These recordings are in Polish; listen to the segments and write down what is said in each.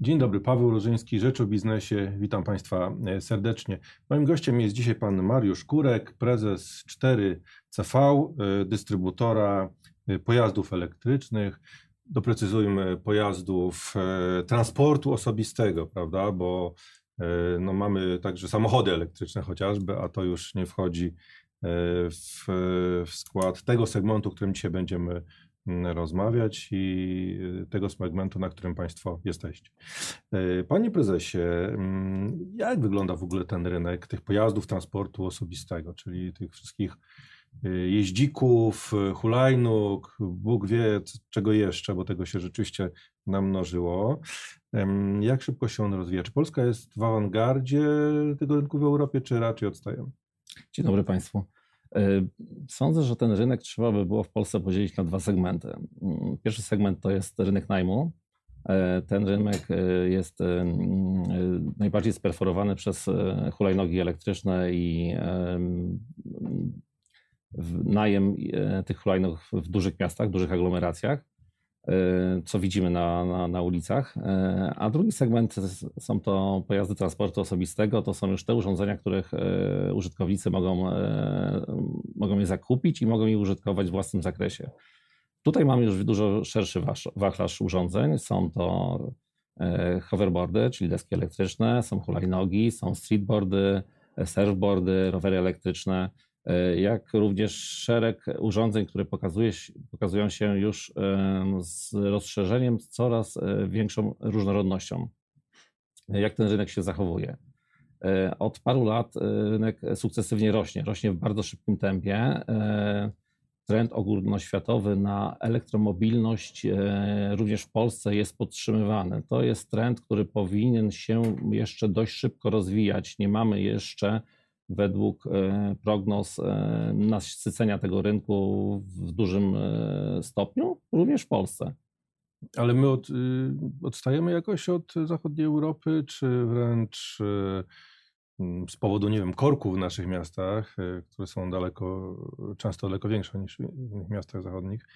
Dzień dobry, Paweł Rożyński, Rzecz o Biznesie. Witam Państwa e, serdecznie. Moim gościem jest dzisiaj pan Mariusz Kurek, prezes 4CV, e, dystrybutora e, pojazdów elektrycznych. Doprecyzujmy pojazdów transportu osobistego, prawda? Bo no, mamy także samochody elektryczne chociażby, a to już nie wchodzi w, w skład tego segmentu, którym dzisiaj będziemy rozmawiać i y, tego segmentu, na którym Państwo jesteście. E, panie prezesie, mm, jak wygląda w ogóle ten rynek tych pojazdów transportu osobistego, czyli tych wszystkich y, jeździków, hulajnóg, Bóg wie czego jeszcze, bo tego się rzeczywiście namnożyło. Jak szybko się on rozwija? Czy Polska jest w awangardzie tego rynku w Europie, czy raczej odstajemy? Dzień dobry Państwu. E, sądzę, że ten rynek trzeba by było w Polsce podzielić na dwa segmenty. Mm, pierwszy segment to jest rynek najmu. E, ten rynek e, jest najbardziej sperforowany przez hulajnogi elektryczne i najem tych hulajnóg w dużych miastach, dużych aglomeracjach. E, co widzimy na, na, na, ulicach. E, a drugi segment są to pojazdy transportu osobistego. To są już te urządzenia, których e, użytkownicy mogą, mogą je zakupić i mogą je użytkować w własnym zakresie. Tutaj mamy już dużo szerszy wachlarz urządzeń. Są to hoverboardy, czyli deski elektryczne, są hulajnogi, są streetboardy, surfboardy, rowery elektryczne. E, jak również szereg urządzeń, które pokazuje, pokazują się już z rozszerzeniem, z coraz e, większą różnorodnością. Jak ten rynek się zachowuje? E, od paru lat rynek sukcesywnie rośnie, rośnie w bardzo szybkim tempie. Trend ogólnoświatowy na elektromobilność również w Polsce jest podtrzymywany. To jest trend, który powinien się jeszcze dość szybko rozwijać. Nie mamy jeszcze według e, prognoz e, nasycenia tego rynku w dużym e, stopniu, również w Polsce. Ale my od, y, odstajemy jakoś od zachodniej Europy, czy wręcz z powodu, nie wiem, korków w naszych miastach, które są daleko, często daleko większe niż w innych miastach zachodnich,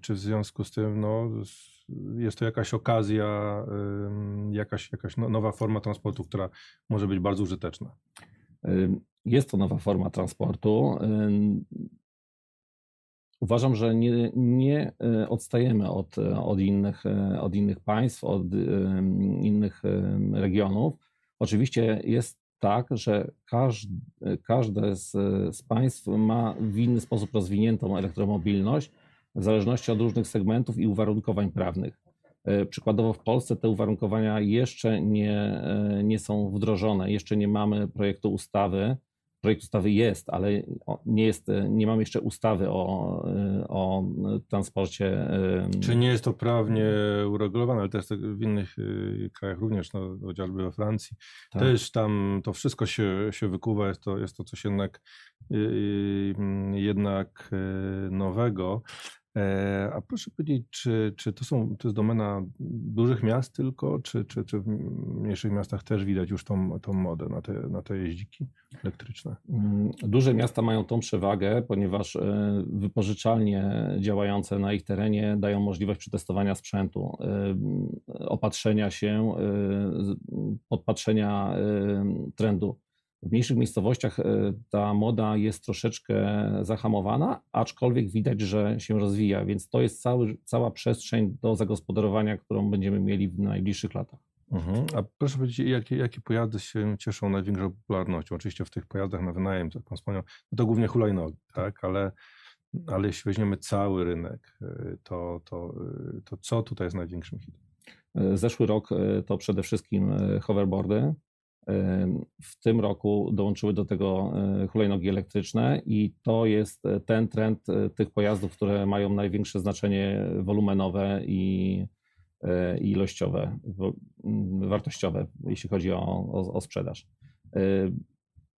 czy w związku z tym no, jest to jakaś okazja, jakaś, jakaś no, nowa forma transportu, która może być bardzo użyteczna? Jest to nowa forma transportu. Uważam, że nie, nie e, odstajemy od, od, innych, e, od innych państw, od innych regionów. Oczywiście jest tak, że każde z, z państw ma w inny sposób rozwiniętą elektromobilność w zależności od różnych segmentów i uwarunkowań prawnych. E, przykładowo w Polsce te uwarunkowania jeszcze nie, e, nie są wdrożone, jeszcze nie mamy projektu ustawy. Projekt ustawy jest, ale nie, jest, nie mamy jeszcze ustawy o, e, o transporcie. Czy nie jest to prawnie uregulowane, ale też w innych krajach również, no, chociażby we Francji. Tak. Też tam to wszystko się, się wykuwa, jest to, jest to coś jednak, jednak nowego. E, a proszę powiedzieć, czy, czy to, są, to jest domena dużych miast tylko, czy, czy, czy w mniejszych miastach też widać już tą, tą modę na te, na te jeździki elektryczne? Mm, duże miasta mają tą przewagę, ponieważ e, wypożyczalnie działające na ich terenie dają możliwość przetestowania sprzętu, e, opatrzenia się, podpatrzenia trendu. W mniejszych miejscowościach e, ta moda jest troszeczkę zahamowana, aczkolwiek widać, że się rozwija, więc to jest cały, cała przestrzeń do zagospodarowania, którą będziemy mieli w najbliższych latach. Mhm. A proszę powiedzieć, jakie, jakie pojazdy się cieszą największą popularnością? Oczywiście w tych pojazdach na wynajem, co Pan wspomniał, no to głównie hulajnogi, tak? Ale, ale jeśli weźmiemy cały rynek, e, to, to, e, to co tutaj jest największym hitem? Zeszły rok to przede wszystkim hoverboardy, w tym roku dołączyły do tego e, hulajnogi elektryczne i to jest e, ten trend e, tych pojazdów, które mają największe znaczenie wolumenowe i, ilościowe, wartościowe, jeśli chodzi o, o, o sprzedaż.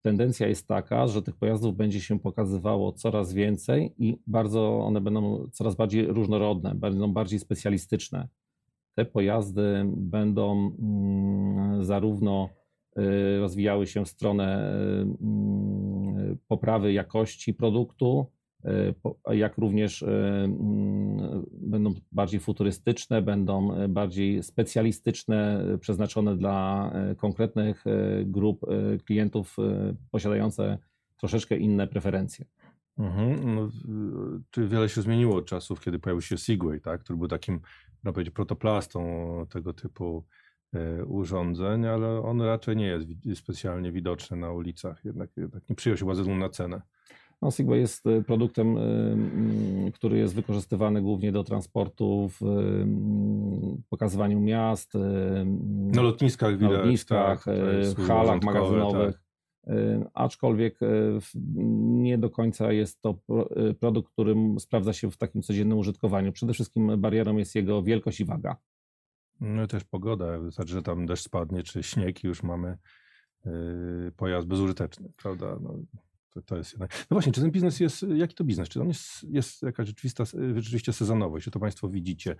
Tendencja jest taka, że tych pojazdów będzie się pokazywało coraz więcej i bardzo one będą coraz bardziej różnorodne, będą bardziej specjalistyczne. Te pojazdy będą mm, zarówno rozwijały się w stronę y, mm, poprawy jakości produktu, jak również będą bardziej futurystyczne, będą bardziej specjalistyczne, przeznaczone dla konkretnych grup klientów posiadające troszeczkę inne preferencje. Mhm. No, czy wiele się zmieniło od czasów, kiedy pojawił się Segway, tak? który był takim, można powiedzieć, protoplastą tego typu urządzeń, ale on raczej nie jest specjalnie widoczny na ulicach, jednak, jednak nie przyjął się względu na cenę. No, Segway jest e, produktem, e, który jest wykorzystywany głównie do transportu, w pokazywaniu miast, na lotniskach, na lotniskach, tak, halach magazynowych. Tak. Aczkolwiek nie do końca jest to produkt, który sprawdza się w takim codziennym użytkowaniu. Przede wszystkim barierą jest jego wielkość i waga. No też pogoda, wystarczy, że tam deszcz spadnie, czy śnieg już mamy pojazd bezużyteczny, prawda? No, to, to, jest jednak... No właśnie, czy ten biznes jest, jaki to biznes? Czy on jest, jest jakaś rzeczywista, rzeczywiście sezonowość? Czy to Państwo widzicie?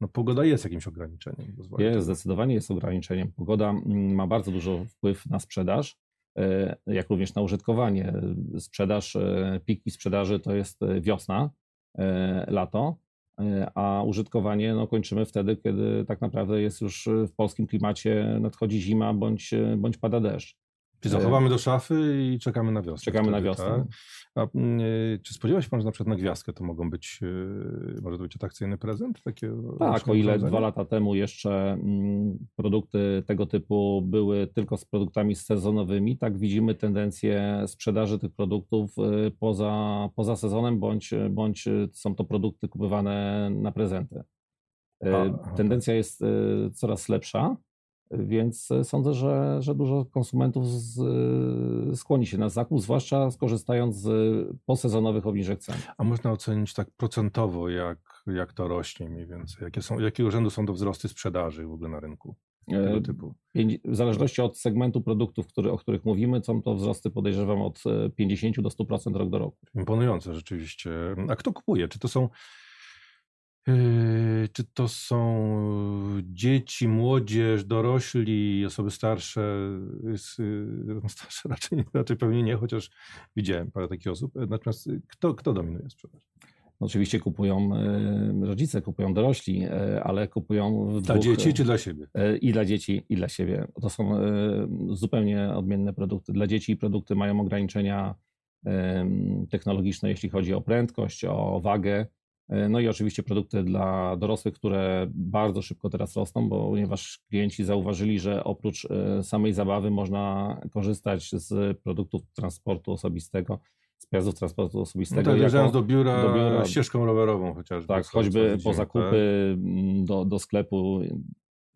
No pogoda jest jakimś ograniczeniem. Jest, zdecydowanie jest ograniczeniem. Pogoda mm, ma bardzo dużo wpływ na sprzedaż. E, jak również na użytkowanie. Sprzedaż, e, piki sprzedaży to jest e, wiosna, lato, a użytkowanie no, kończymy wtedy, kiedy tak naprawdę jest już w polskim klimacie nadchodzi zima bądź, bądź pada deszcz. Czyli zachowamy do szafy i czekamy na wiosnę. Czekamy wtedy, na wiosnę. Tak? A, mm, czy spodziewa się Pan, że na przykład na gwiazdkę to mogą być, e, może to być atrakcyjny prezent? Takie tak, o ile dwa lata temu jeszcze mm, produkty tego typu były tylko z produktami sezonowymi, tak widzimy tendencję sprzedaży tych produktów e, poza, poza sezonem, bądź, bądź są to produkty kupowane na prezenty. E, a, Tendencja jest coraz lepsza. Więc e, sądzę, że, że dużo konsumentów z, e, skłoni się na zakup, zwłaszcza skorzystając z posezonowych obniżek cen. A można ocenić tak procentowo, jak, jak to rośnie mniej więcej? Jakie są, jakiego rzędu są to wzrosty sprzedaży w ogóle na rynku? Tego e, typu? W zależności od segmentu produktów, który, o których mówimy, są to wzrosty podejrzewam od 50 do 100% rok do roku. Imponujące rzeczywiście. A kto kupuje? Czy to są czy to są dzieci, młodzież, dorośli, osoby starsze? Yy, starsze raczej, raczej pewnie nie, chociaż widziałem parę takich osób. Natomiast kto, kto dominuje sprzedaż? Oczywiście kupują yy, rodzice, kupują dorośli, ale kupują w Dla dwóch, dzieci czy dla siebie? I dla dzieci, i dla siebie. To są zupełnie odmienne produkty. Dla dzieci produkty mają ograniczenia technologiczne, jeśli chodzi o prędkość, o wagę no i oczywiście produkty dla dorosłych, które bardzo szybko teraz rosną, bo ponieważ klienci zauważyli, że oprócz e, samej zabawy można korzystać z produktów transportu osobistego, z pojazdów transportu osobistego. No tak, jako, do biura, do biura ścieżką rowerową chociażby. Tak, choćby po zakupy tak? do, do sklepu,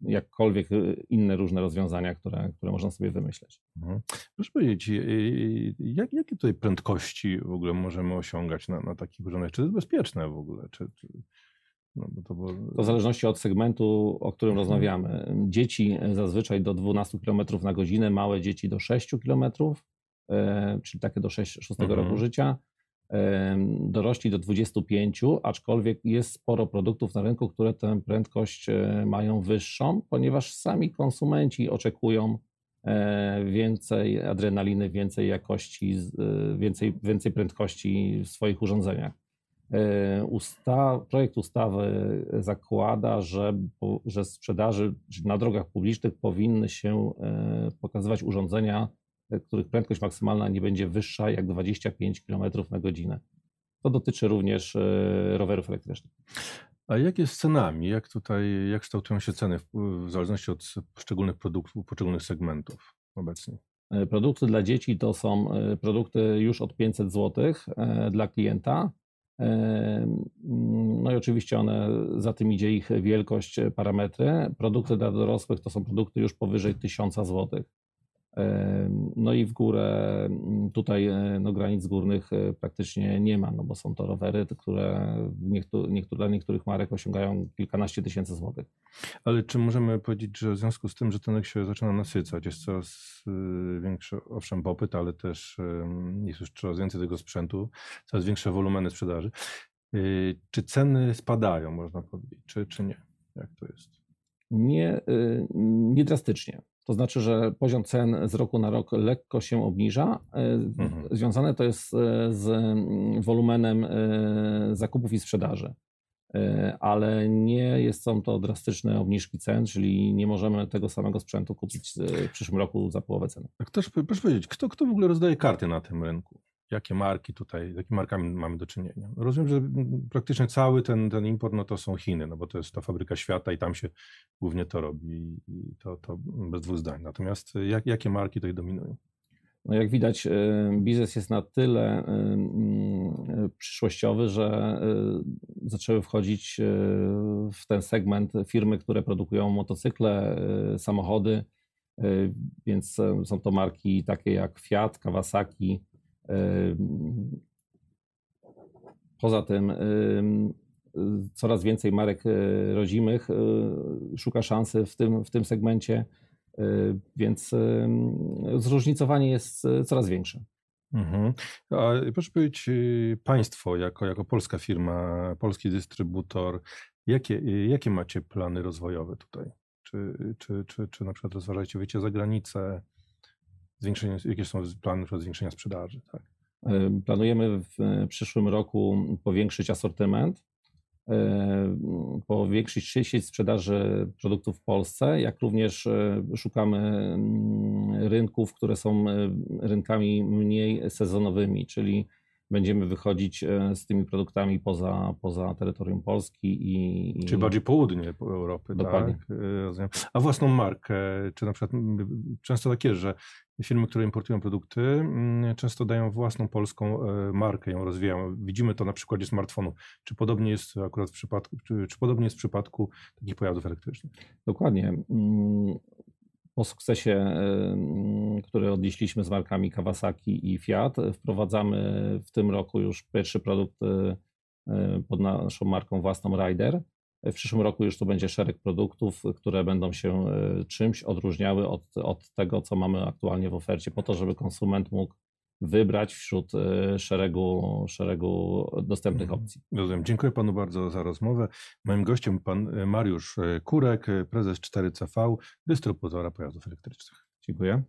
jakkolwiek y, inne różne rozwiązania, które, które można sobie wymyśleć. Mhm. Proszę powiedzieć, y, y, jak, jakie tutaj prędkości w ogóle możemy osiągać na, na takich urządzeniach? Czy to jest bezpieczne w ogóle? Czy, czy... No, to, było... to w zależności od segmentu, o którym mhm. rozmawiamy. Dzieci zazwyczaj do 12 km na godzinę, małe dzieci do 6 km, czyli takie do 6, 6 mhm. roku życia dorośli do 25, aczkolwiek jest sporo produktów na rynku, które tę prędkość e, mają wyższą, ponieważ sami konsumenci oczekują e, więcej adrenaliny, więcej jakości, e, więcej, więcej prędkości w swoich urządzeniach. Usta, projekt ustawy zakłada, że, że sprzedaży na drogach publicznych powinny się pokazywać urządzenia których prędkość maksymalna nie będzie wyższa jak 25 km na godzinę. To dotyczy również e, rowerów elektrycznych. A jak jest z cenami? Jak tutaj, jak kształtują się ceny w, w zależności od poszczególnych produktów, poszczególnych segmentów obecnie? E, produkty dla dzieci to są e, produkty już od 500 zł dla klienta. No i oczywiście one, za tym idzie ich wielkość, parametry. Produkty dla dorosłych to są produkty już powyżej 1000 zł. No i w górę tutaj e, no, granic górnych e, praktycznie nie ma, no bo są to rowery, które niektóre, niektóre, dla niektórych marek osiągają kilkanaście tysięcy złotych. Ale czy możemy powiedzieć, że w związku z tym, że ten rynek się zaczyna nasycać, jest coraz y, większy, owszem, popyt, ale też jest już coraz więcej tego sprzętu, coraz większe wolumeny sprzedaży. Czy ceny spadają, można powiedzieć, czy, czy nie? Jak to jest? Nie, nie drastycznie. To znaczy, że poziom cen z roku na rok lekko się obniża. Mhm. Związane to jest z mm, wolumenem zakupów i sprzedaży. Ale nie jest, są to drastyczne obniżki cen, czyli nie możemy tego samego sprzętu kupić w przyszłym roku za połowę ceny. Tak, też, proszę powiedzieć, kto, kto w ogóle rozdaje karty na tym rynku? Jakie marki tutaj, z jakimi markami mamy do czynienia. Rozumiem, że praktycznie cały ten, ten import no to są Chiny, no bo to jest ta fabryka świata i tam się głównie to robi i to, to bez dwóch zdań. Natomiast jak, jakie marki tutaj dominują? No jak widać, biznes jest na tyle przyszłościowy, że zaczęły wchodzić w ten segment firmy, które produkują motocykle, samochody, więc są to marki takie jak Fiat, Kawasaki, Poza tym coraz więcej marek e, rodzimych e, szuka szansy w tym, w tym segmencie, e, więc zróżnicowanie jest coraz większe. Mhm. A proszę powiedzieć, Państwo jako, jako polska firma, polski dystrybutor, jakie, jakie macie plany rozwojowe tutaj? Czy, czy, czy, czy na przykład rozważacie wyjście za granicę? Zwiększenie, jakie są plany zwiększenia sprzedaży? Tak? Planujemy w przyszłym roku powiększyć asortyment, powiększyć sieć sprzedaży produktów w Polsce, jak również szukamy mm, rynków, które są rynkami mniej sezonowymi, czyli będziemy wychodzić e, z tymi produktami poza, poza terytorium Polski. I, Czyli bardziej południe Europy, Dokładnie. tak? Rozumiem. A własną markę, czy na przykład często tak jest, że firmy, które importują produkty, często dają własną polską e, markę, ją rozwijają. Widzimy to na przykładzie smartfonu. Czy podobnie jest akurat w przypadku, czy, czy podobnie jest w przypadku takich pojazdów elektrycznych? Dokładnie po sukcesie, który odnieśliśmy z markami Kawasaki i Fiat, wprowadzamy w tym roku już pierwszy produkt y, pod naszą marką własną Rider. W przyszłym roku już to będzie szereg produktów, które będą się y, czymś odróżniały od, od tego, co mamy aktualnie w ofercie, po to, żeby konsument mógł wybrać wśród e, szeregu, szeregu dostępnych mhm. opcji. Rozumiem. Dziękuję panu bardzo za rozmowę. Moim gościem pan e, Mariusz e, Kurek, prezes 4CV, dystrybutora pojazdów elektrycznych. Dziękuję.